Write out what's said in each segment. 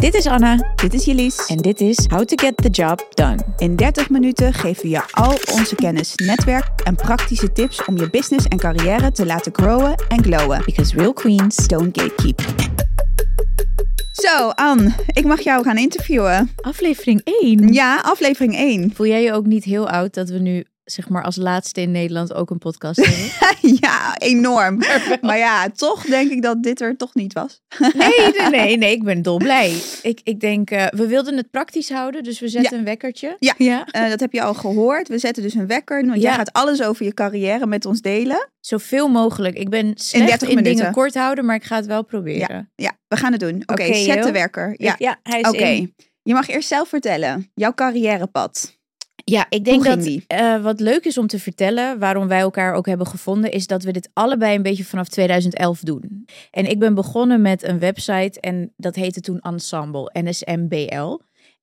Dit is Anna Dit is Jelise. en dit is How to Get the Job Done. In 30 minuten geven we je al onze kennis, netwerk en praktische tips om je business en carrière te laten growen en glowen. Because real queens Don't gatekeep. Zo, Ann, ik mag jou gaan interviewen. Aflevering 1. Ja, aflevering 1. Voel jij je ook niet heel oud dat we nu zeg maar als laatste in Nederland ook een podcast hebben? ja, enorm. Maar ja, toch denk ik dat dit er toch niet was. Nee, nee, nee, nee, ik ben dolblij. Ik, ik denk, eh, we wilden het praktisch houden, dus we zetten een wekkertje. Ja. ja. Eh, dat heb je al gehoord. We zetten dus een wekker, want jij gaat alles over je carrière met ons delen. Zoveel mogelijk. Ik ben slecht 30 in dingen kort houden, maar ik ga het wel proberen. Ja, we gaan het doen. Oké, zet de wekker. Ja, ja hij is oké. Je mag eerst zelf vertellen. Jouw carrièrepad. Ja, ik denk dat eh, wat leuk is om te vertellen, waarom wij elkaar ook hebben gevonden, is dat we dit allebei een beetje vanaf 2011 doen. En ik ben begonnen met een website en dat heette toen Ensemble, NSMBL.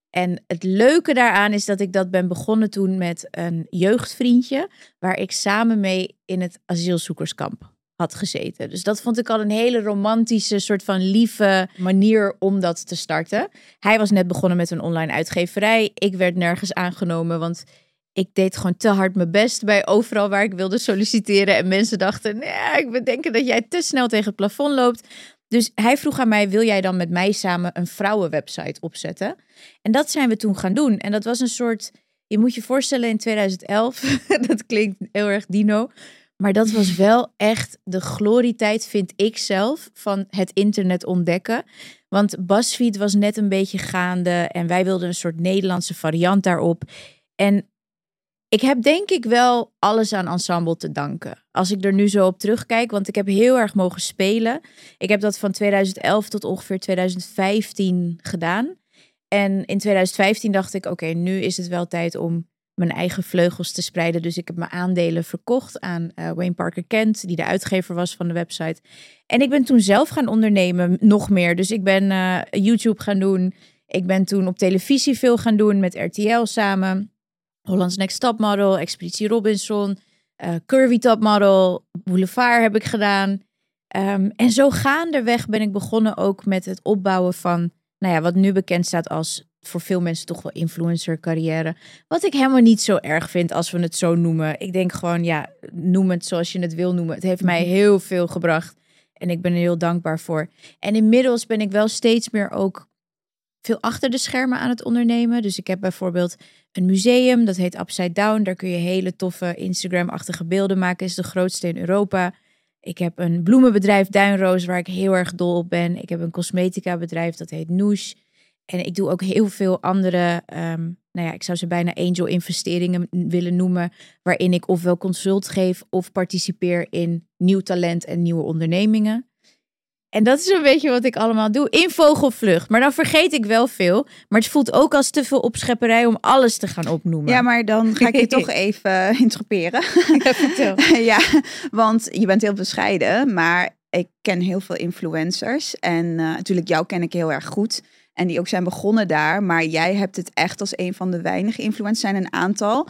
En het leuke daaraan is dat ik dat ben begonnen toen met een jeugdvriendje, waar ik samen mee in het asielzoekerskamp had gezeten. Dus dat vond ik al een hele romantische, soort van lieve manier om dat te starten. Hij was net begonnen met een online uitgeverij. Ik werd nergens aangenomen, want ik deed gewoon te hard mijn best bij overal waar ik wilde solliciteren. En mensen dachten, nee, ik bedenken dat jij te snel tegen het plafond loopt. Dus hij vroeg aan mij, wil jij dan met mij samen een vrouwenwebsite opzetten? En dat zijn we toen gaan doen. En dat was een soort, je moet je voorstellen in 2011, dat klinkt heel erg dino. Maar dat was wel echt de glorietijd, vind ik zelf, van het internet ontdekken. Want BuzzFeed was net een beetje gaande en wij wilden een soort Nederlandse variant daarop. En ik heb denk ik wel alles aan Ensemble te danken. Als ik er nu zo op terugkijk, want ik heb heel erg mogen spelen. Ik heb dat van 2011 tot ongeveer 2015 gedaan. En in 2015 dacht ik, oké, nu is het wel tijd om mijn eigen vleugels te spreiden. Dus ik heb mijn aandelen verkocht aan eh, Wayne Parker Kent, die de uitgever was van de website. En ik ben toen zelf gaan ondernemen, nog meer. Dus ik ben eh, YouTube gaan doen. Ik ben toen op televisie veel gaan doen met RTL samen. Hollands Next Top Model, Expeditie Robinson, eh, Curvy Top Model, Boulevard heb ik gedaan. Ehm, en zo gaandeweg ben ik begonnen ook met het opbouwen van, nou ja, wat nu bekend staat als voor veel mensen toch wel influencer carrière. Wat ik helemaal niet zo erg vind als we het zo noemen. Ik denk gewoon, ja, noem het zoals je het wil noemen. Het heeft mij heel veel gebracht en ik ben er heel dankbaar voor. En inmiddels ben ik wel steeds meer ook veel achter de schermen aan het ondernemen. Dus ik heb bijvoorbeeld een museum, dat heet Upside Down. Daar kun je hele toffe Instagram-achtige beelden maken. Is de grootste in Europa. Ik heb een bloemenbedrijf Duinroos waar ik heel erg dol op ben. Ik heb een cosmetica bedrijf dat heet Noosh. En ik doe ook heel veel andere, ehm, nou ja, ik zou ze bijna angel investeringen willen noemen, waarin ik ofwel consult geef of participeer in nieuw talent en nieuwe ondernemingen. En dat is een beetje wat ik allemaal doe. In vogelvlucht. Maar dan vergeet ik wel veel. Maar het voelt ook als te veel opschepperij om alles te gaan opnoemen. Ja, maar dan ga ik je toch even interroperen. Ja, ja, want je bent heel bescheiden, maar ik ken heel veel influencers. En eh, natuurlijk, jou ken ik heel erg goed. En die ook zijn begonnen daar. Maar jij hebt het echt als een van de weinige influencers, zijn een aantal,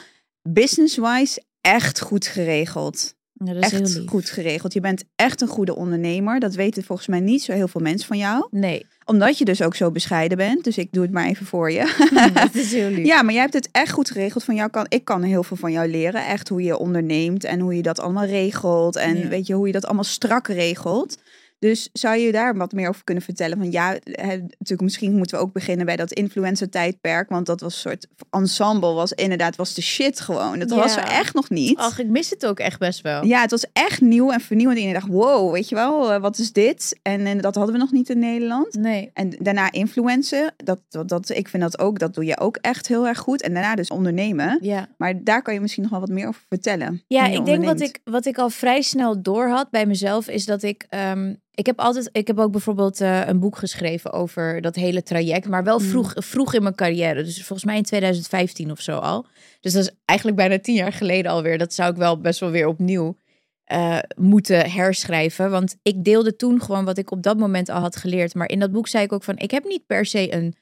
business-wise echt goed geregeld. Ja, dat is heel Echt goed geregeld. Je bent echt een goede ondernemer. Dat weten volgens mij niet zo heel veel mensen van jou. Nee, Omdat je dus ook zo bescheiden bent. Dus ik doe het maar even voor je. dat is heel lief. Ja, maar jij hebt het echt goed geregeld. Van jou kan, ik kan heel veel van jou leren. Echt hoe je onderneemt en hoe je dat allemaal regelt. En Ja. weet je, hoe je dat allemaal strak regelt. Dus zou je daar wat meer over kunnen vertellen? Van ja, natuurlijk, misschien moeten we ook beginnen bij dat influencer tijdperk. Want dat was een soort ensemble, was inderdaad, was de shit gewoon. Dat was er echt nog niet. Ach, ik mis het ook echt best wel. Ja, het was echt nieuw en vernieuwend. En je dacht, wow, weet je wel, eh, wat is dit? En, en dat hadden we nog niet in Nederland. Nee. En daarna influencen, dat, dat, dat, ik vind dat ook, dat doe je ook echt heel erg goed. En daarna dus ondernemen. Ja. Maar daar kan je misschien nog wel wat meer over vertellen. Ja, ik denk wat ik, wat ik al vrij snel door had bij mezelf, is dat ik. ehm, ik heb altijd. Ik heb ook bijvoorbeeld eh, een boek geschreven over dat hele traject. Maar wel Mm. vroeg, vroeg in mijn carrière. Dus volgens mij in 2015 of zo al. Dus dat is eigenlijk bijna tien jaar geleden alweer. Dat zou ik wel best wel weer opnieuw eh, moeten herschrijven. Want ik deelde toen gewoon wat ik op dat moment al had geleerd. Maar in dat boek zei ik ook van: ik heb niet per se een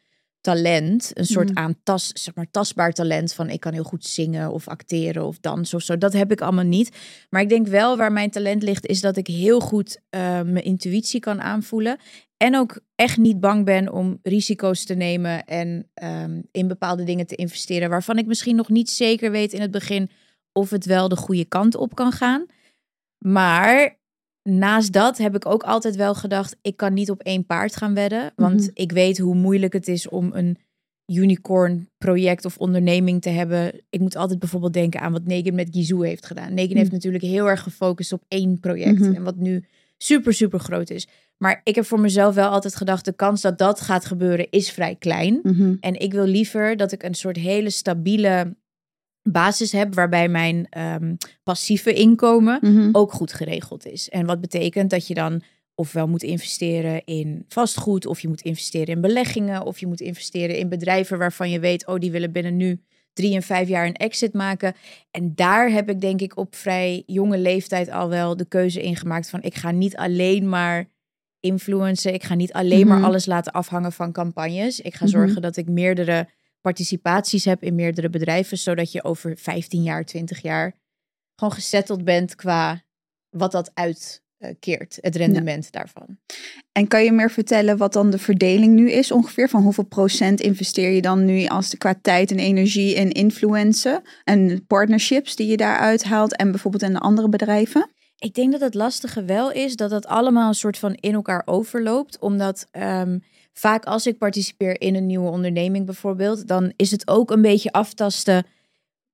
talent, een soort aantast, zeg maar, tastbaar talent van ik kan heel goed zingen of acteren of dansen of zo. Dat heb ik allemaal niet. Maar ik denk wel waar mijn talent ligt, is dat ik heel goed eh, mijn intuïtie kan aanvoelen. En ook echt niet bang ben om risico's te nemen en ehm, in bepaalde dingen te investeren. Waarvan ik misschien nog niet zeker weet in het begin of het wel de goede kant op kan gaan. Maar naast dat heb ik ook altijd wel gedacht, ik kan niet op één paard gaan wedden. Want Mhm. ik weet hoe moeilijk het is om een unicorn project of onderneming te hebben. Ik moet altijd bijvoorbeeld denken aan wat Negan met Gizou heeft gedaan. Negan Mhm. heeft natuurlijk heel erg gefocust op één project. Mhm. En wat nu super, super groot is. Maar ik heb voor mezelf wel altijd gedacht, de kans dat dat gaat gebeuren is vrij klein. Mhm. En ik wil liever dat ik een soort hele stabiele basis heb, waarbij mijn ehm, passieve inkomen Mhm. ook goed geregeld is. En wat betekent dat je dan ofwel moet investeren in vastgoed, of je moet investeren in beleggingen, of je moet investeren in bedrijven waarvan je weet, oh, die willen binnen nu drie en vijf jaar een exit maken. En daar heb ik denk ik op vrij jonge leeftijd al wel de keuze in gemaakt van ik ga niet alleen maar influencen, ik ga niet alleen maar Mhm. alles laten afhangen van campagnes. Ik ga Mhm. zorgen dat ik meerdere participaties heb in meerdere bedrijven, zodat je over 15 jaar, 20 jaar gewoon gesetteld bent qua wat dat uitkeert, het rendement daarvan. En kan je meer vertellen wat dan de verdeling nu is ongeveer? Van hoeveel procent investeer je dan nu als de, qua tijd en energie in influencen en partnerships die je daaruit haalt en bijvoorbeeld in de andere bedrijven? Ik denk dat het lastige wel is dat dat allemaal een soort van in elkaar overloopt. Omdat ehm, vaak als ik participeer in een nieuwe onderneming bijvoorbeeld, dan is het ook een beetje aftasten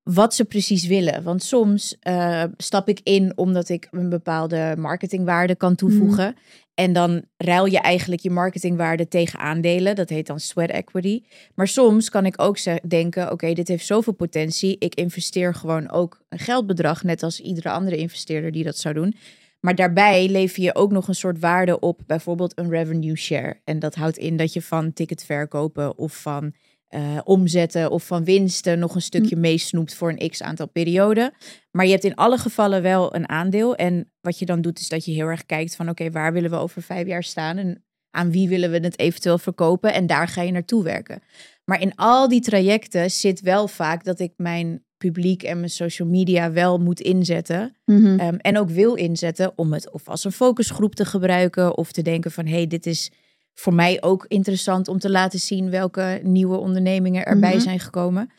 wat ze precies willen. Want soms eh, stap ik in omdat ik een bepaalde marketingwaarde kan toevoegen. En dan ruil je eigenlijk je marketingwaarde tegen aandelen. Dat heet dan sweat equity. Maar soms kan ik ook denken: oké, dit heeft zoveel potentie. Ik investeer gewoon ook een geldbedrag, net als iedere andere investeerder die dat zou doen. Maar daarbij lever je ook nog een soort waarde op, bijvoorbeeld een revenue share. En dat houdt in dat je van ticket verkopen of van eh, omzetten of van winsten nog een stukje meesnoept voor een x aantal perioden. Maar je hebt in alle gevallen wel een aandeel. En wat je dan doet, is dat je heel erg kijkt van oké, waar willen we over vijf jaar staan? En aan wie willen we het eventueel verkopen? En daar ga je naartoe werken. Maar in al die trajecten zit wel vaak dat ik mijn publiek en mijn social media wel moet inzetten. Mhm. Ehm, en ook wil inzetten om het of als een focusgroep te gebruiken of te denken van hé, hey, dit is voor mij ook interessant om te laten zien welke nieuwe ondernemingen erbij Mhm. zijn gekomen.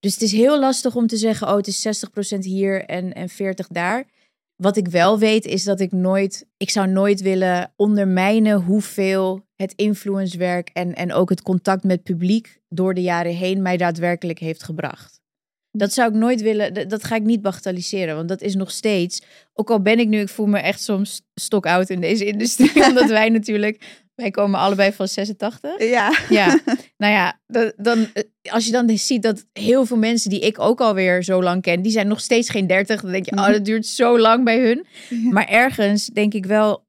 Dus het is heel lastig om te zeggen, oh, het is 60% hier en, en 40 daar. Wat ik wel weet is dat ik nooit, ik zou nooit willen ondermijnen hoeveel het influencewerk en, en ook het contact met publiek door de jaren heen mij daadwerkelijk heeft gebracht. Dat zou ik nooit willen, dat- ga ik niet bagatelliseren, want dat is nog steeds, ook al ben ik nu, ik voel me echt soms stock-out in deze industrie, omdat wij natuurlijk, wij komen allebei van 86. Ja. Ja, nou ja, da- dan, eh, als je dan ziet dat heel veel mensen die ik ook alweer zo lang ken, die zijn nog steeds geen 30, dan denk je, oh, dat duurt zo lang bij hun. Maar ergens denk ik wel,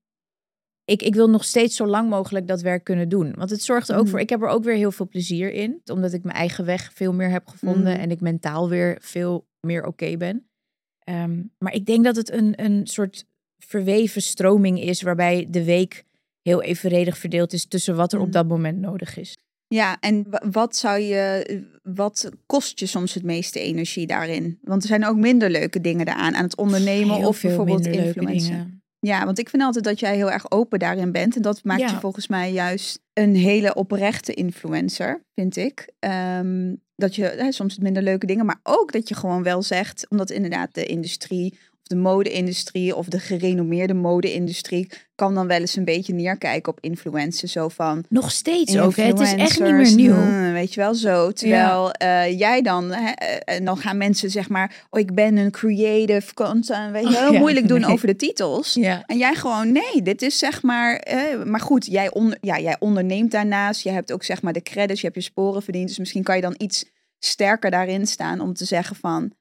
ik, ik wil nog steeds zo lang mogelijk dat werk kunnen doen. Want het zorgt er ook voor, ik heb er ook weer heel veel plezier in, omdat ik mijn eigen weg veel meer heb gevonden Mhm. en ik mentaal weer veel meer oké ben. Ehm, maar ik denk dat het een, een soort verweven stroming is, waarbij de week heel evenredig verdeeld is tussen wat er op Mhm. dat moment nodig is. Ja, en wa- wat zou je, wat kost je soms het meeste energie daarin? Want er zijn ook minder leuke dingen daaraan, aan het ondernemen Heel of bijvoorbeeld dingen. Ja, want ik vind altijd dat jij heel erg open daarin bent. En dat maakt Ja. je volgens mij juist een hele oprechte influencer, vind ik. Ehm, dat je hè, soms minder leuke dingen, maar ook dat je gewoon wel zegt, omdat inderdaad de industrie de mode-industrie of de gerenommeerde mode-industrie kan dan wel eens een beetje neerkijken op influencers. Zo van, Nog steeds ook. hè? Het is echt niet meer nieuw. hmm, weet je wel zo. Terwijl eh, jij dan, hè, eh, en dan gaan mensen zeg maar, oh ik ben een creative content, weet je Oh, heel ja, moeilijk doen nee. over de titels. Ja. En jij gewoon, nee, dit is zeg maar, maar goed, jij, onder, ja, jij onderneemt daarnaast. Je hebt ook zeg maar de credits, je hebt je sporen verdiend. Dus misschien kan je dan iets sterker daarin staan om te zeggen van,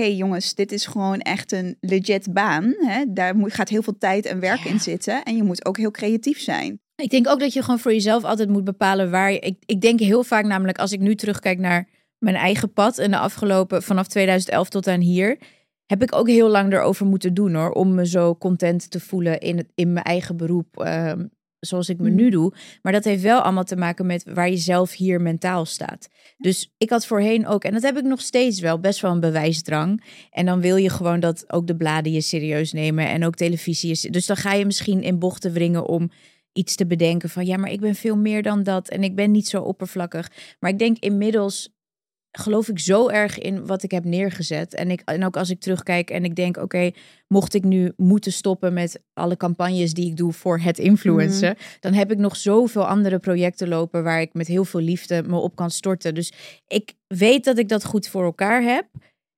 hey jongens, dit is gewoon echt een legit baan. Hè? Daar moet, gaat heel veel tijd en werk Ja. in zitten. En je moet ook heel creatief zijn. Ik denk ook dat je gewoon voor jezelf altijd moet bepalen waar je. Ik, ik denk heel vaak namelijk, als ik nu terugkijk naar mijn eigen pad en de afgelopen vanaf 2011 tot aan hier, heb ik ook heel lang erover moeten doen hoor, om me zo content te voelen in, het, in mijn eigen beroep. Ehm, zoals ik me Mm. nu doe. Maar dat heeft wel allemaal te maken met waar je zelf hier mentaal staat. Dus ik had voorheen ook, en dat heb ik nog steeds wel, best wel een bewijsdrang. En dan wil je gewoon dat ook de bladen je serieus nemen en ook televisie. Je, dus dan ga je misschien in bochten wringen om iets te bedenken van ja, maar ik ben veel meer dan dat en ik ben niet zo oppervlakkig. Maar ik denk inmiddels geloof ik zo erg in wat ik heb neergezet. En, ik, en ook als ik terugkijk en ik denk, oké, mocht ik nu moeten stoppen met alle campagnes die ik doe voor het influencen, dan heb ik nog zoveel andere projecten lopen waar ik met heel veel liefde me op kan storten. Dus ik weet dat ik dat goed voor elkaar heb.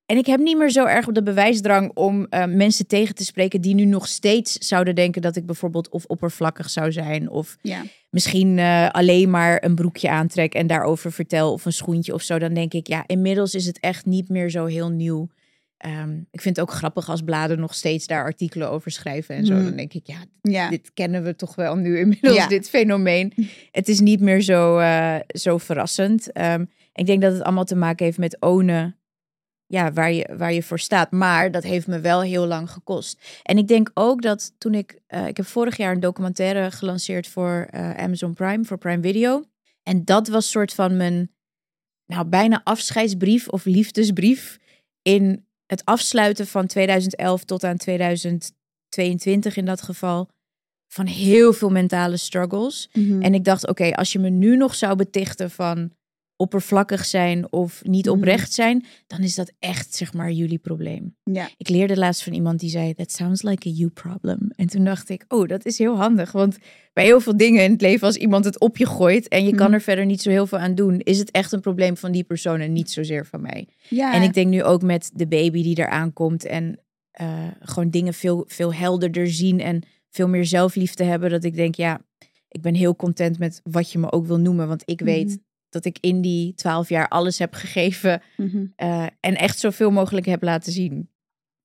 En ik heb niet meer zo erg op de bewijsdrang om eh, mensen tegen te spreken die nu nog steeds zouden denken dat ik bijvoorbeeld of oppervlakkig zou zijn of Ja. misschien eh, alleen maar een broekje aantrek en daarover vertel of een schoentje of zo. Dan denk ik, ja, inmiddels is het echt niet meer zo heel nieuw. Ehm, ik vind het ook grappig als bladen nog steeds daar artikelen over schrijven en zo. Hmm. Dan denk ik, ja, Ja. dit kennen we toch wel nu inmiddels, Ja. dit fenomeen. Het is niet meer zo, eh, zo verrassend. Ehm, ik denk dat het allemaal te maken heeft met ownen ja, waar, je, waar je voor staat. Maar dat heeft me wel heel lang gekost. En ik denk ook dat toen ik... eh, ik heb vorig jaar een documentaire gelanceerd voor eh, Amazon Prime, voor Prime Video. En dat was soort van mijn, nou, bijna afscheidsbrief of liefdesbrief in het afsluiten van 2011 tot aan 2022 in dat geval. Van heel veel mentale struggles. Mhm. En ik dacht, oké, als je me nu nog zou betichten van oppervlakkig zijn of niet Mhm. oprecht zijn, dan is dat echt, zeg maar, jullie probleem. ja. Ik leerde laatst van iemand die zei, that sounds like a you problem. En toen dacht ik, oh, dat is heel handig. Want bij heel veel dingen in het leven, als iemand het op je gooit en je kan Mhm. er verder niet zo heel veel aan doen, is het echt een probleem van die persoon en niet zozeer van mij. ja. En ik denk nu ook met de baby die eraan komt en eh, gewoon dingen veel, veel helderder zien en veel meer zelfliefde hebben, dat ik denk, ja, ik ben heel content met wat je me ook wil noemen. Want ik weet Mhm. Dat ik in die twaalf jaar alles heb gegeven Mhm. eh, en echt zoveel mogelijk heb laten zien.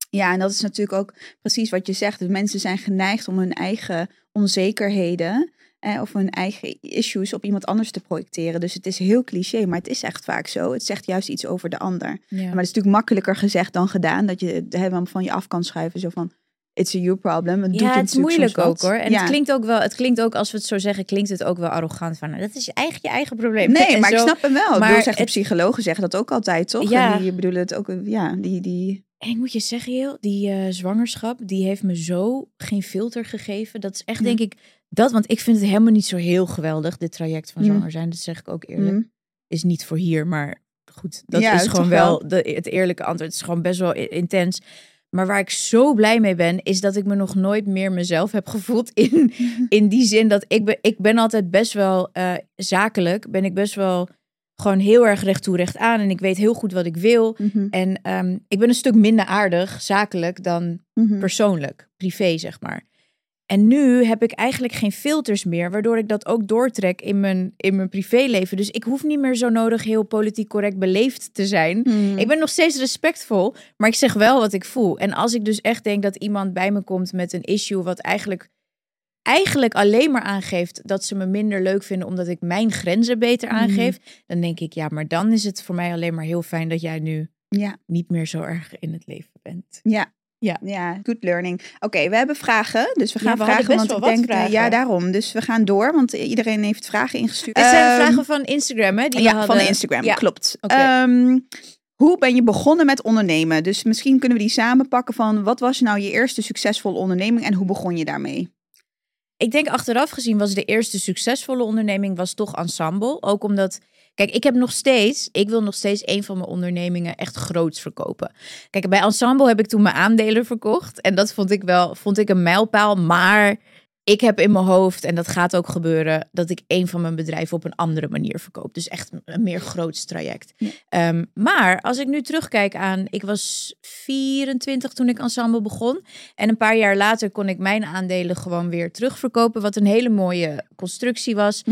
Ja, en dat is natuurlijk ook precies wat je zegt. Dus mensen zijn geneigd om hun eigen onzekerheden eh, of hun eigen issues op iemand anders te projecteren. Dus het is heel cliché, maar het is echt vaak zo. Het zegt juist iets over de ander. Ja. Maar het is natuurlijk makkelijker gezegd dan gedaan. Dat je het helemaal van je af kan schuiven. Zo van, it's a you problem. Het doet ja, het is moeilijk ook hoor. En ja. het klinkt ook wel, het klinkt ook als we het zo zeggen, klinkt het ook wel arrogant van, nou, dat is eigenlijk je eigen probleem. Nee, En maar ik snap hem wel. Maar bedoel, het- psychologen zeggen dat ook altijd, toch? Ja. En die bedoelen het ook, ja, die, die... En ik moet je zeggen, heel, die eh, zwangerschap, die heeft me zo geen filter gegeven. Dat is echt, denk ik, dat, want ik vind het helemaal niet zo heel geweldig, dit traject van Mm. zwanger zijn. Dat zeg ik ook eerlijk. Mm. Is niet voor hier, maar goed, dat Ja, is gewoon wel. de, het eerlijke antwoord. Het is gewoon best wel intens. Maar waar ik zo blij mee ben, is dat ik me nog nooit meer mezelf heb gevoeld. In, in die zin dat ik ben, ik ben altijd best wel eh, zakelijk. Ben ik best wel gewoon heel erg recht toe, recht aan. En ik weet heel goed wat ik wil. Mhm. En ehm, ik ben een stuk minder aardig, zakelijk, dan Mhm. persoonlijk, privé, zeg maar. En nu heb ik eigenlijk geen filters meer, waardoor ik dat ook doortrek in mijn, in mijn privéleven. Dus ik hoef niet meer zo nodig heel politiek correct beleefd te zijn. Mhm. Ik ben nog steeds respectvol, maar ik zeg wel wat ik voel. En als ik dus echt denk dat iemand bij me komt met een issue wat eigenlijk, eigenlijk alleen maar aangeeft dat ze me minder leuk vinden omdat ik mijn grenzen beter Mhm. aangeef, dan denk ik ja, maar dan is het voor mij alleen maar heel fijn dat jij nu Ja, niet meer zo erg in het leven bent. ja. Ja. Ja, good learning. Oké, we hebben vragen. Dus we Ja, gaan we vragen. best Want wel ik wat denk, eh, vragen. ja, daarom. Dus we gaan door, want iedereen heeft vragen ingestuurd. Het zijn Ehm, vragen van Instagram, hè? Die ja, hadden. van Instagram, Ja. klopt. Ehm, hoe ben je begonnen met ondernemen? Dus misschien kunnen we die samenpakken van wat was nou je eerste succesvolle onderneming en hoe begon je daarmee? Ik denk achteraf gezien was de eerste succesvolle onderneming was toch Ensemble. Ook omdat, kijk, ik heb nog steeds, ik wil nog steeds een van mijn ondernemingen echt groots verkopen. Kijk, bij Ensemble heb ik toen mijn aandelen verkocht. En dat vond ik wel, vond ik een mijlpaal. Maar ik heb in mijn hoofd, en dat gaat ook gebeuren, dat ik een van mijn bedrijven op een andere manier verkoop. Dus echt een meer groots traject. Ja. Ehm, maar als ik nu terugkijk aan, ik was 24 toen ik Ensemble begon. En een paar jaar later kon ik mijn aandelen gewoon weer terugverkopen. Wat een hele mooie constructie was.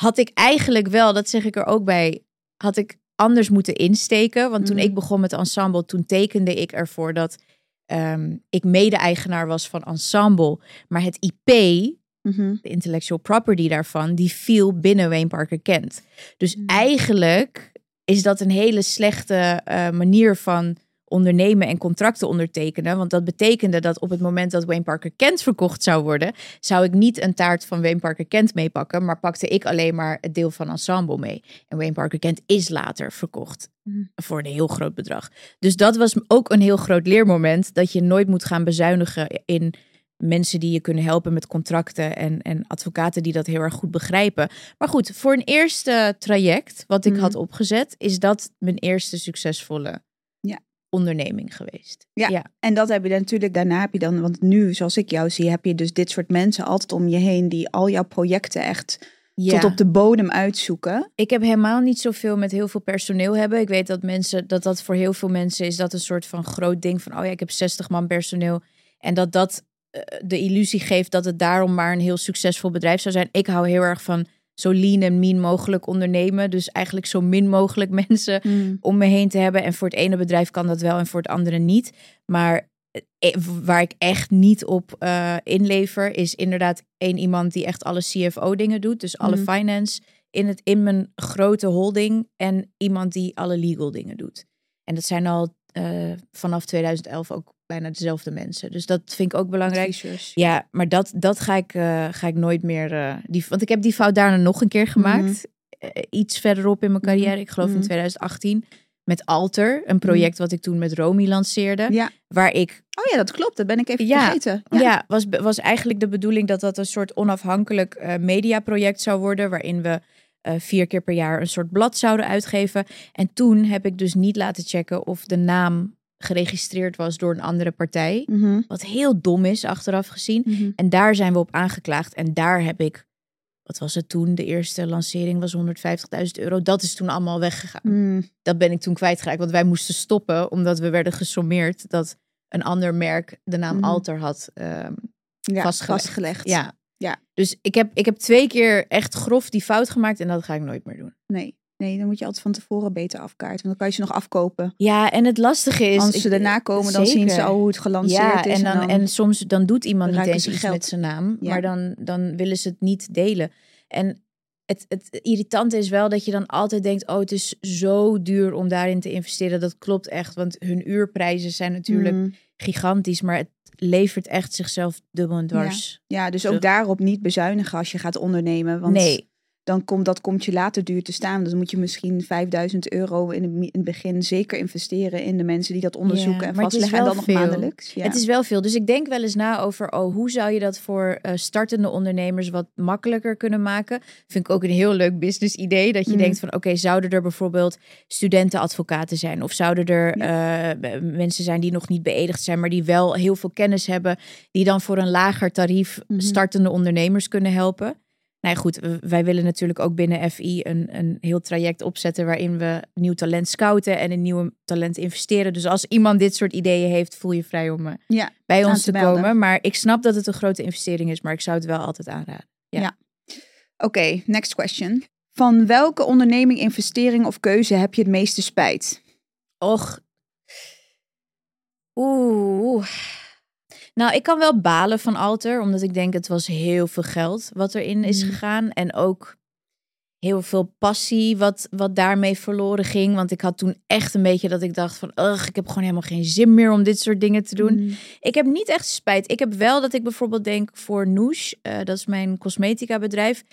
Had ik eigenlijk wel, dat zeg ik er ook bij, had ik anders moeten insteken. Want toen Mhm. ik begon met Ensemble, toen tekende ik ervoor dat ehm, ik mede-eigenaar was van Ensemble. Maar het IP, Mhm. de intellectual property daarvan, die viel binnen Wayne Parker Kent. Dus Mhm. eigenlijk is dat een hele slechte eh, manier van ondernemen en contracten ondertekenen. Want dat betekende dat op het moment dat Wayne Parker Kent verkocht zou worden, zou ik niet een taart van Wayne Parker Kent meepakken, maar pakte ik alleen maar het deel van Ensemble mee. En Wayne Parker Kent is later verkocht Mm. voor een heel groot bedrag. Dus dat was ook een heel groot leermoment, dat je nooit moet gaan bezuinigen in mensen die je kunnen helpen met contracten en, en advocaten die dat heel erg goed begrijpen. Maar goed, voor een eerste traject wat ik Mhm. had opgezet, is dat mijn eerste succesvolle. Onderneming geweest. Ja. ja. En dat heb je dan natuurlijk, daarna heb je dan, want nu, zoals ik jou zie, heb je dus dit soort mensen altijd om je heen die al jouw projecten echt Ja. tot op de bodem uitzoeken. Ik heb helemaal niet zoveel met heel veel personeel hebben. Ik weet dat mensen dat dat voor heel veel mensen is dat een soort van groot ding van oh ja, ik heb 60 man personeel en dat dat eh, de illusie geeft dat het daarom maar een heel succesvol bedrijf zou zijn. Ik hou heel erg van zo lean en mean mogelijk ondernemen, dus eigenlijk zo min mogelijk mensen om me heen te hebben. En voor het ene bedrijf kan dat wel en voor het andere niet. Maar eh, waar ik echt niet op eh, inlever, is inderdaad één iemand die echt alle CFO-dingen doet. Dus alle Mhm. finance in, het, in mijn grote holding. En iemand die alle legal dingen doet. En dat zijn al eh, vanaf 2011 ook bijna dezelfde mensen. Dus dat vind ik ook belangrijk. Adviseurs. Ja, maar dat, dat ga, ik, eh, ga ik nooit meer. eh, die, want ik heb die fout daarna nog een keer gemaakt. Eh, iets verderop in mijn carrière. Ik geloof Mhm. in 2018. Met Alter, een project wat ik toen met Romy lanceerde. Ja. Waar ik, Oh ja, dat klopt. Dat ben ik even Ja. vergeten. ja, was, was eigenlijk de bedoeling dat dat een soort onafhankelijk mediaproject zou worden. Waarin we eh, vier keer per jaar een soort blad zouden uitgeven. En toen heb ik dus niet laten checken of de naam geregistreerd was door een andere partij. Mhm, Wat heel dom is, achteraf gezien. mhm. En daar zijn we op aangeklaagd. En daar heb ik, wat was het toen? De eerste lancering was 150.000 euro. Dat is toen allemaal weggegaan. Mm, Dat ben ik toen kwijtgeraakt. Want wij moesten stoppen, omdat we werden gesommeerd dat een ander merk de naam Mhm. Alter had. ehm, ja, Vastgelegd. vastgelegd. ja. Ja. Dus ik heb, ik heb twee keer echt grof die fout gemaakt. En dat ga ik nooit meer doen. Nee. nee, dan moet je altijd van tevoren beter afkaarten. Want dan kan je ze nog afkopen. Ja, en het lastige is... Als ze ik- daarna komen, dan zien ze al hoe het gelanceerd ja, is. en, dan, en, soms dan doet iemand niet eens iets geld. met zijn naam, Ja. maar dan, dan willen ze het niet delen. En het, het irritante is wel dat je dan altijd denkt, oh, het is zo duur om daarin te investeren. Dat klopt echt, want hun uurprijzen zijn natuurlijk Mm. Gigantisch, maar het levert echt zichzelf dubbel en dwars. Ja, dus ook daarop niet bezuinigen als je gaat ondernemen. Want Nee, dan komt dat komt je later duur te staan. Dan moet je misschien 5000 euro in het, mi- in het begin zeker investeren in de mensen die dat onderzoeken Ja, en vastleggen. En dan nog maandelijks. Ja. Het is wel veel. Dus ik denk wel eens na over, oh, hoe zou je dat voor eh, startende ondernemers wat makkelijker kunnen maken? Vind ik ook een heel leuk business idee. Dat je Mm. denkt van, oké, zouden er bijvoorbeeld studentenadvocaten zijn? Of zouden er eh, mensen zijn die nog niet beëdigd zijn, maar die wel heel veel kennis hebben, die dan voor een lager tarief Mhm. startende ondernemers kunnen helpen? Nou ja, goed, wij willen natuurlijk ook binnen FI een, een heel traject opzetten waarin we nieuw talent scouten en in nieuwe talent investeren. Dus als iemand dit soort ideeën heeft, voel je vrij om eh, Ja, bij ons te komen. Maar ik snap dat het een grote investering is, maar ik zou het wel altijd aanraden. Oké, next question. Van welke onderneming, investering of keuze heb je het meeste spijt? Och. Oeh. Nou, ik kan wel balen van Alter, omdat ik denk het was heel veel geld wat erin is Mhm. gegaan. En ook heel veel passie wat, wat daarmee verloren ging. Want ik had toen echt een beetje dat ik dacht van... Ugh, ik heb gewoon helemaal geen zin meer om dit soort dingen te doen. Mm. Ik heb niet echt spijt. Ik heb wel dat ik bijvoorbeeld denk voor Noosh, eh, dat is mijn cosmetica bedrijf,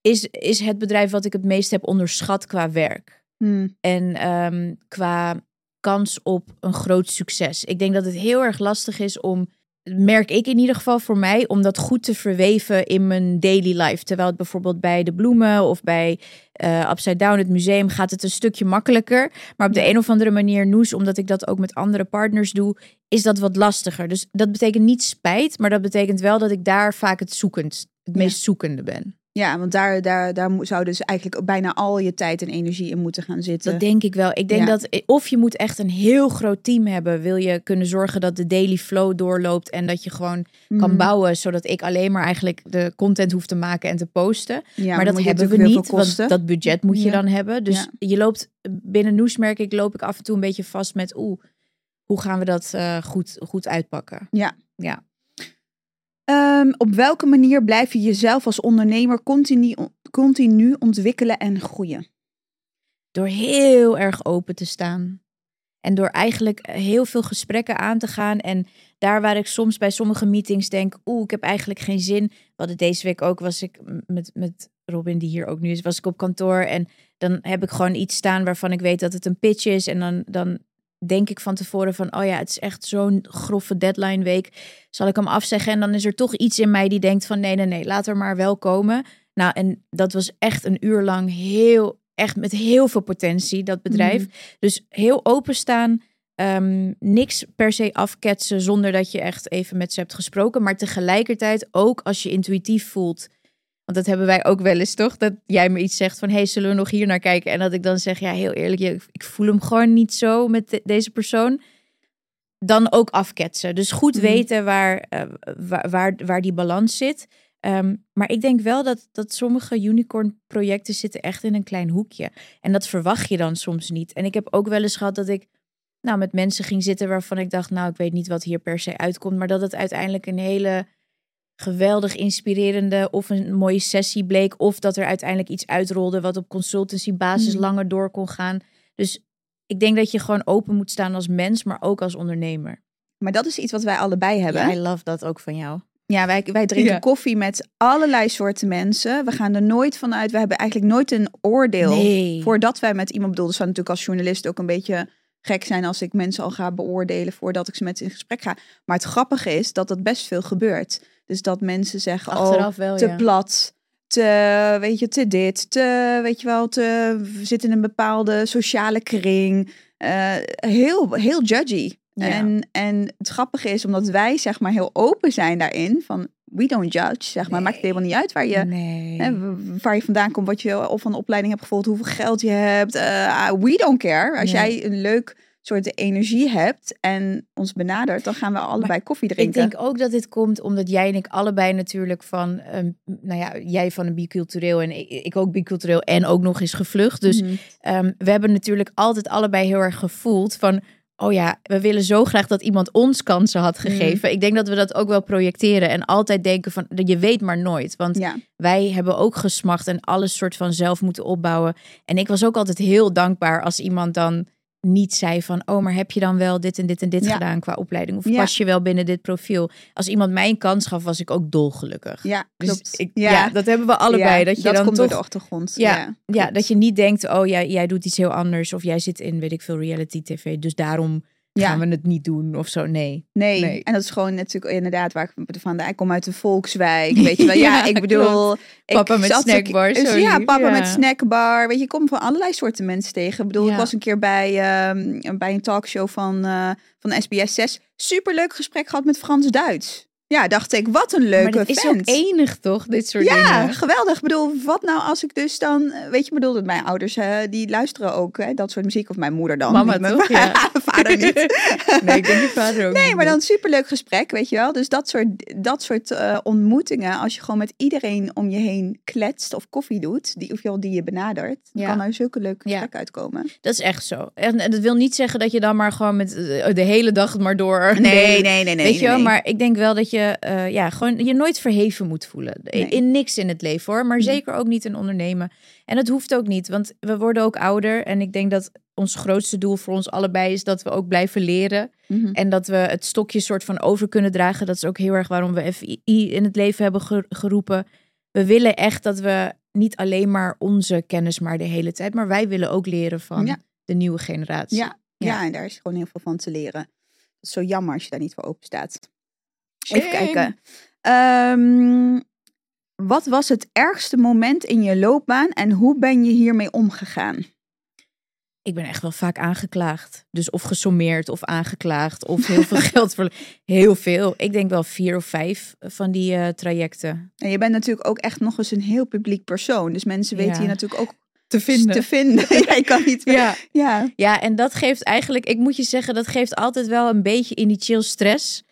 is, is het bedrijf wat ik het meest heb onderschat qua werk. Mm. En ehm, qua kans op een groot succes. Ik denk dat het heel erg lastig is om, merk ik in ieder geval voor mij, om dat goed te verweven in mijn daily life. Terwijl het bijvoorbeeld bij de bloemen of bij eh, Upside Down, het museum, gaat het een stukje makkelijker. Maar op de een of andere manier, Noes, omdat ik dat ook met andere partners doe, is dat wat lastiger. Dus dat betekent niet spijt, maar dat betekent wel dat ik daar vaak het zoekend, het Ja. meest zoekende ben. Ja, want daar, daar, daar zou dus eigenlijk bijna al je tijd en energie in moeten gaan zitten. Dat denk ik wel. Ik denk Ja. dat of je moet echt een heel groot team hebben, wil je kunnen zorgen dat de daily flow doorloopt en dat je gewoon kan Mm. bouwen, zodat ik alleen maar eigenlijk de content hoef te maken en te posten. Ja, maar dat hebben we niet, want dat budget moet je Ja. dan hebben. Dus je loopt binnen Noes merk ik, loop ik af en toe een beetje vast met oeh, hoe gaan we dat eh, goed, goed uitpakken? Ja. Ja. Ehm, op welke manier blijf je jezelf als ondernemer continu, continu ontwikkelen en groeien? Door heel erg open te staan. En door eigenlijk heel veel gesprekken aan te gaan. En daar waar ik soms bij sommige meetings denk, oeh, ik heb eigenlijk geen zin. Wat het deze week ook was ik met, met Robin, die hier ook nu is, was ik op kantoor. En dan heb ik gewoon iets staan waarvan ik weet dat het een pitch is. En dan, dan denk ik van tevoren van, oh ja, het is echt zo'n grove deadline week. Zal ik hem afzeggen? En dan is er toch iets in mij die denkt van, nee, nee, nee, laat er maar wel komen. Nou, en dat was echt een uur lang heel, echt met heel veel potentie, dat bedrijf. Mhm. Dus heel openstaan, ehm, niks per se afketsen zonder dat je echt even met ze hebt gesproken. Maar tegelijkertijd ook als je intuïtief voelt. Want dat hebben wij ook wel eens, toch? Dat jij me iets zegt van, hey, zullen we nog hier naar kijken? En dat ik dan zeg, ja, heel eerlijk, ik voel hem gewoon niet zo met de- deze persoon. Dan ook afketsen. Dus goed Mhm. weten waar, eh, waar, waar, waar die balans zit. Ehm, maar ik denk wel dat, dat sommige unicorn projecten zitten echt in een klein hoekje. En dat verwacht je dan soms niet. En ik heb ook wel eens gehad dat ik nou, met mensen ging zitten waarvan ik dacht, nou, ik weet niet wat hier per se uitkomt. Maar dat het uiteindelijk een hele geweldig inspirerende of een mooie sessie bleek. Of dat er uiteindelijk iets uitrolde wat op consultancybasis Mhm. langer door kon gaan. Dus ik denk dat je gewoon open moet staan als mens, maar ook als ondernemer. Maar dat is iets wat wij allebei hebben. Ja, I love dat ook van jou. Ja, wij, wij drinken Ja. koffie met allerlei soorten mensen. We gaan er nooit vanuit. We hebben eigenlijk nooit een oordeel. Nee. Voordat wij met iemand bedoelen, zou natuurlijk als journalist ook een beetje gek zijn als ik mensen al ga beoordelen voordat ik ze met ze in gesprek ga. Maar het grappige is dat dat best veel gebeurt. Dus dat mensen zeggen, oh, wel, te ja. plat, te, weet je, te dit, te, weet je wel, te, we zitten in een bepaalde sociale kring. Eh, heel, heel judgy. Ja. En, en het grappige is, omdat wij zeg maar heel open zijn daarin, van we don't judge, zeg maar, Nee. maakt het helemaal niet uit waar je, Nee. hè, waar je vandaan komt, wat je of van opleiding hebt gevolgd, hoeveel geld je hebt. eh, we don't care. Als Nee. jij een leuk soort energie hebt en ons benadert, dan gaan we allebei koffie Ik drinken. denk ook dat dit komt omdat jij en ik allebei natuurlijk van, ehm, nou ja, jij van een bicultureel en ik, ik ook bicultureel en ook nog eens gevlucht. Dus Mhm. Ehm, we hebben natuurlijk altijd allebei heel erg gevoeld van, oh ja, we willen zo graag dat iemand ons kansen had Mhm. gegeven. Ik denk dat we dat ook wel projecteren en altijd denken van, je weet maar nooit. Want ja. wij hebben ook gesmacht en alles soort van zelf moeten opbouwen. En ik was ook altijd heel dankbaar als iemand dan niet zei van, oh, maar heb je dan wel dit en dit en dit Ja. gedaan qua opleiding? Of Ja. pas je wel binnen dit profiel? Als iemand mij een kans gaf, was ik ook dolgelukkig. Ja, Dus ik- ja. dat hebben we allebei. Dat je dan komt toch door de achtergrond. ja, Ja, dat je niet denkt, oh jij, jij doet iets heel anders. Of jij zit in, weet ik veel, reality tv. Dus daarom Ja. gaan we het niet doen of zo. Nee. Nee. Nee. en dat is gewoon natuurlijk inderdaad waar ik vandaan. Ik kom uit de Volkswijk, weet je wel. Ja, ik bedoel, ik Papa met ook- snackbar, dus zo ja, papa ja. met snackbar. Weet je, je komt van allerlei soorten mensen tegen. Ik bedoel, ik was een keer bij, ehm, bij een talkshow van, eh, van SBS 6. Superleuk gesprek gehad met Frans Duits. Ja, dacht ik, wat een leuke maar dit is ook enig, toch? Dit soort Ja, dingen. geweldig. Ik bedoel, wat nou als ik dus dan... Weet je, bedoel, dat mijn ouders, eh, die luisteren ook, hè, dat soort muziek. Of mijn moeder dan. Mama niet toch? Ja. vader niet. nee, ik denk je vader ook Nee, maar dan superleuk gesprek, weet je wel. Dus dat soort, dat soort eh, ontmoetingen, als je gewoon met iedereen om je heen kletst of koffie doet, die, of joh, die je benadert, Ja. kan er zulke leuke Ja. gesprekken uitkomen. Dat is echt zo. En, en dat wil niet zeggen dat je dan maar gewoon met eh, de hele dag maar door... de hele- nee, nee, Weet je wel, maar ik denk wel dat je eh, ja, gewoon je nooit verheven moet voelen. In, Nee. in niks in het leven hoor, maar Nee. zeker ook niet in ondernemen. En dat hoeft ook niet, want we worden ook ouder. En ik denk dat ons grootste doel voor ons allebei is dat we ook blijven leren. Mhm. En dat we het stokje soort van over kunnen dragen. Dat is ook heel erg waarom we FI in het leven hebben ge- geroepen. We willen echt dat we niet alleen maar onze kennis maar de hele tijd, maar wij willen ook leren van Ja. de nieuwe generatie. Ja, ja. Ja. en daar is gewoon heel veel van te leren. Is zo jammer als je daar niet voor open staat. Even kijken. Ehm, wat was het ergste moment in je loopbaan en hoe ben je hiermee omgegaan? Ik ben echt wel vaak aangeklaagd. Dus of gesommeerd of aangeklaagd of heel veel geld voor. Heel veel. Ik denk wel vier of vijf van die eh, trajecten. En je bent natuurlijk ook echt nog eens een heel publiek persoon. Dus mensen weten Ja. je natuurlijk ook Te te vinden. ja, je kan niet... Ja. ja. ja, en dat geeft eigenlijk, ik moet je zeggen, dat geeft altijd wel een beetje initieel stress.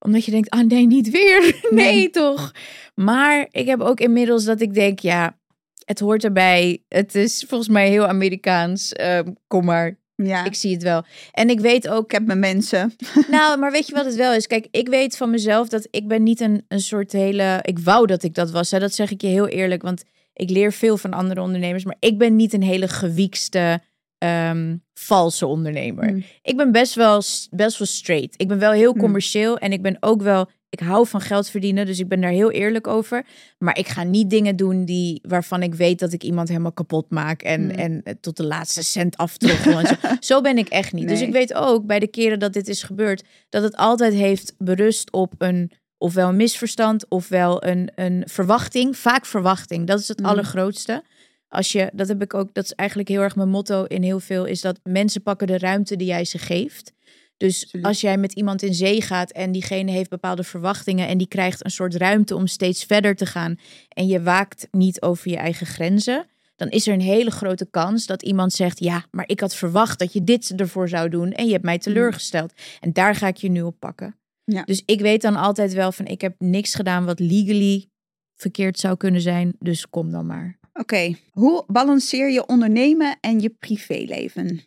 Omdat je denkt, ah nee, niet weer. Nee, Nee. toch. Maar ik heb ook inmiddels dat ik denk, ja, het hoort erbij. Het is volgens mij heel Amerikaans. Ehm, kom maar, Ja, ik zie het wel. En ik weet ook, ik heb mijn mensen. Nou, maar weet je wat het wel is? Kijk, ik weet van mezelf dat ik ben niet een, een soort hele... Ik wou dat ik dat was, hè? dat zeg ik je heel eerlijk. Want ik leer veel van andere ondernemers. Maar ik ben niet een hele gewiekste ehm, valse ondernemer. Mm. Ik ben best wel, best wel straight. Ik ben wel heel Mm. commercieel en ik ben ook wel. Ik hou van geld verdienen, dus ik ben daar heel eerlijk over. Maar ik ga niet dingen doen die, waarvan ik weet dat ik iemand helemaal kapot maak. En, Mm. en het tot de laatste cent aftroggel. zo. zo ben ik echt niet. Dus ik weet ook bij de keren dat dit is gebeurd, dat het altijd heeft berust op een ofwel een misverstand, ofwel een, een verwachting. Vaak verwachting. Dat is het allergrootste. Als je, dat heb ik ook, dat is eigenlijk heel erg mijn motto in heel veel, is dat mensen pakken de ruimte die jij ze geeft. Dus Absoluut. als jij met iemand in zee gaat en diegene heeft bepaalde verwachtingen en die krijgt een soort ruimte om steeds verder te gaan en je waakt niet over je eigen grenzen, dan is er een hele grote kans dat iemand zegt: Ja, maar ik had verwacht dat je dit ervoor zou doen en je hebt mij teleurgesteld. En daar ga ik je nu op pakken. Ja. Dus ik weet dan altijd wel van: Ik heb niks gedaan wat legally verkeerd zou kunnen zijn, dus kom dan maar. Oké, hoe balanceer je ondernemen en je privéleven?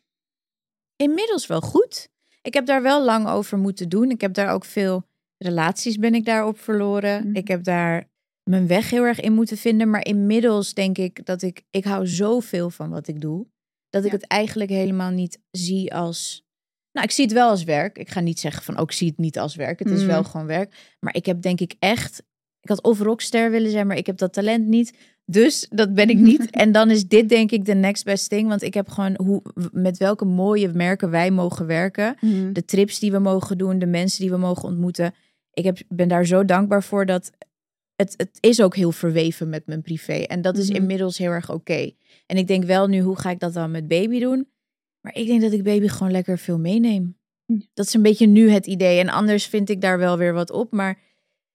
Inmiddels wel goed. Ik heb daar wel lang over moeten doen. Ik heb daar ook veel relaties ben ik daarop verloren. Mhm. Ik heb daar mijn weg heel erg in moeten vinden. Maar inmiddels denk ik dat ik, ik hou zoveel van wat ik doe. Dat ik het eigenlijk helemaal niet zie als. Nou, ik zie het wel als werk. Ik ga niet zeggen van ook zie het niet als werk. Het is Mhm. wel gewoon werk. Maar ik heb denk ik echt. Ik had of rockster willen zijn, maar ik heb dat talent niet. Dus dat ben ik niet. en dan is dit denk ik de next best thing. Want ik heb gewoon hoe, met welke mooie merken wij mogen werken. De trips die we mogen doen, de mensen die we mogen ontmoeten. Ik heb, ben daar zo dankbaar voor dat het, het is ook heel verweven met mijn privé. En dat is Mhm. inmiddels heel erg oké. En ik denk wel nu, hoe ga ik dat dan met baby doen? Maar ik denk dat ik baby gewoon lekker veel meeneem. Dat is een beetje nu het idee. En anders vind ik daar wel weer wat op. Maar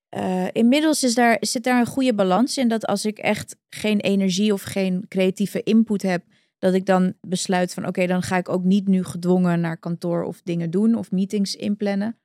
eh, inmiddels is daar, zit daar een goede balans in. Dat als ik echt geen energie of geen creatieve input heb, dat ik dan besluit van oké, dan ga ik ook niet nu gedwongen naar kantoor of dingen doen of meetings inplannen.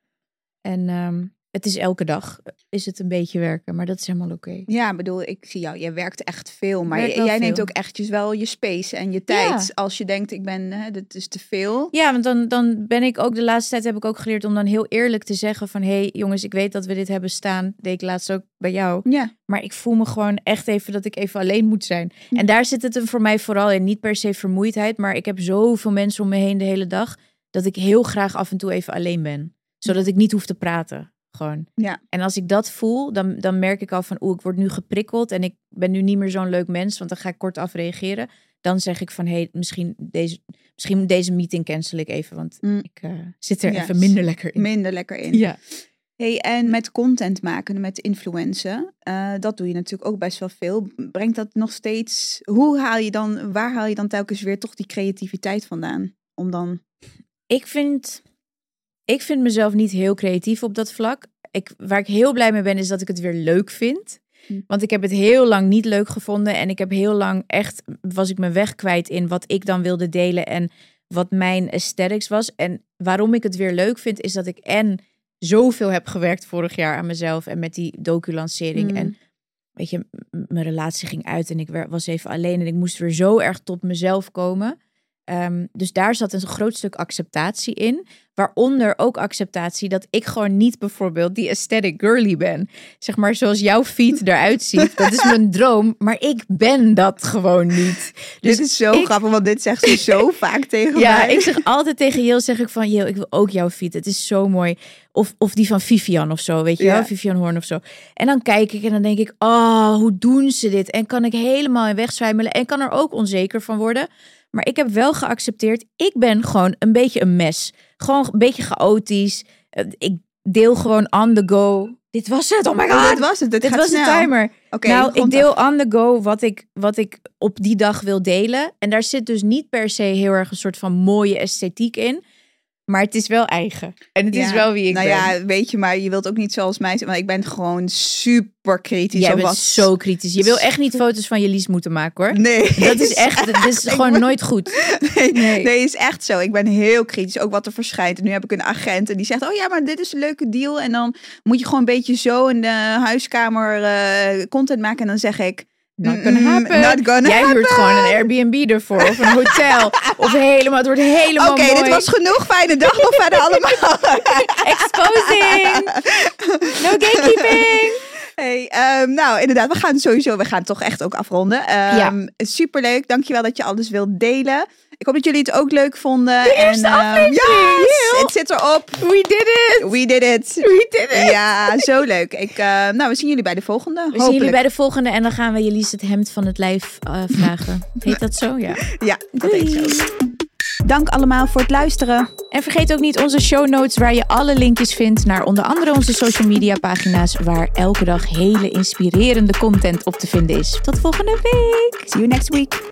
En ehm, het is elke dag is het een beetje werken, maar dat is helemaal oké. Ja, bedoel, ik zie jou. Jij werkt echt veel. Maar jij neemt ook echt wel je space en je Ja. tijd. Als je denkt, ik ben, hè, dit is te veel. Ja, want dan, dan ben ik ook de laatste tijd heb ik ook geleerd om dan heel eerlijk te zeggen van hé hey, jongens, ik weet dat we dit hebben staan. Deed ik laatst ook bij jou. Ja. Maar ik voel me gewoon echt even dat ik even alleen moet zijn. En daar zit het hem voor mij vooral in. Niet per se vermoeidheid, maar ik heb zoveel mensen om me heen de hele dag. Dat ik heel graag af en toe even alleen ben. Zodat ik niet hoef te praten. Gewoon. Ja. En als ik dat voel, dan, dan merk ik al van oeh, ik word nu geprikkeld. En ik ben nu niet meer zo'n leuk mens, want dan ga ik kort af reageren. Dan zeg ik van hé, hey, misschien, deze, misschien deze meeting cancel ik even. Want Mm. ik eh, zit er even minder lekker in. Minder lekker in. Ja. Hey, en met content maken, met influencen, eh, dat doe je natuurlijk ook best wel veel. Brengt dat nog steeds, hoe haal je dan, waar haal je dan telkens weer toch die creativiteit vandaan? Om dan, Ik vind, ik vind mezelf niet heel creatief op dat vlak. Ik, waar ik heel blij mee ben, is dat ik het weer leuk vind. Hm. Want ik heb het heel lang niet leuk gevonden. En ik heb heel lang echt, was ik mijn weg kwijt in wat ik dan wilde delen. En wat mijn aesthetics was. En waarom ik het weer leuk vind, is dat ik en zoveel heb gewerkt vorig jaar aan mezelf. En met die docu-lancering. Mm. En weet je, mijn relatie ging uit en ik was even alleen. En ik moest weer zo erg tot mezelf komen. Ehm, dus daar zat een groot stuk acceptatie in. Waaronder ook acceptatie dat ik gewoon niet bijvoorbeeld die aesthetic girly ben. Zeg maar zoals jouw feed eruit ziet. Dat is mijn droom, maar ik ben dat gewoon niet. Dus dit is zo ik- grappig, want dit zegt ze zo vaak tegen ja, mij. ik zeg altijd tegen Jil, zeg ik van, Jil, ik wil ook jouw feed. Het is zo mooi. Of, of die van Vivian of zo, weet je Ja. wel? Vivian Hoorn of zo. En dan kijk ik en dan denk ik, oh, hoe doen ze dit? En kan ik helemaal in wegzwijmelen en kan er ook onzeker van worden. Maar ik heb wel geaccepteerd, ik ben gewoon een beetje een mes. Gewoon een beetje chaotisch. Eh, Ik deel gewoon on the go. Dit was het, oh my god. Oh, dit was het, dit, was snel. de timer. Nou, ik deel af. on the go wat ik, wat ik op die dag wil delen. En daar zit dus niet per se heel erg een soort van mooie esthetiek in. Maar het is wel eigen. En het is wel wie ik nou ben. ja, weet je, maar je wilt ook niet zoals mij zijn. Want ik ben gewoon super kritisch. Jij bent wat- zo kritisch. Je wil echt niet foto's van je Lies moeten maken hoor. Nee. Dat is echt, dat is gewoon nooit goed. Nee, Nee. nee, is echt zo. Ik ben heel kritisch, ook wat er verschijnt. En nu heb ik een agent en die zegt, oh ja, maar dit is een leuke deal. En dan moet je gewoon een beetje zo in de huiskamer eh, content maken. En dan zeg ik, Not gonna happen. not gonna Jij huurt gewoon een Airbnb ervoor. Of een hotel. Of helemaal, het wordt helemaal Oké, dit was genoeg. Fijne dag nog verder allemaal. Exposing. No gatekeeping. Hey, ehm, nou, inderdaad, we gaan sowieso, we gaan toch echt ook afronden. Um, Ja. Superleuk, dankjewel dat je alles wilt delen. Ik hoop dat jullie het ook leuk vonden. De eerste ehm, aflevering, yes, heel. het zit erop. We did it! We did it. We did it! Ja, zo leuk. Ik, nou, we zien jullie bij de volgende. We zien jullie bij de volgende en dan gaan we jullie het hemd van het lijf eh, vragen. Heet dat zo? Ja. Ja, dat Doei. heet zo. Dank allemaal voor het luisteren. En vergeet ook niet onze show notes waar je alle linkjes vindt naar onder andere onze social media pagina's waar elke dag hele inspirerende content op te vinden is. Tot volgende week! See you next week.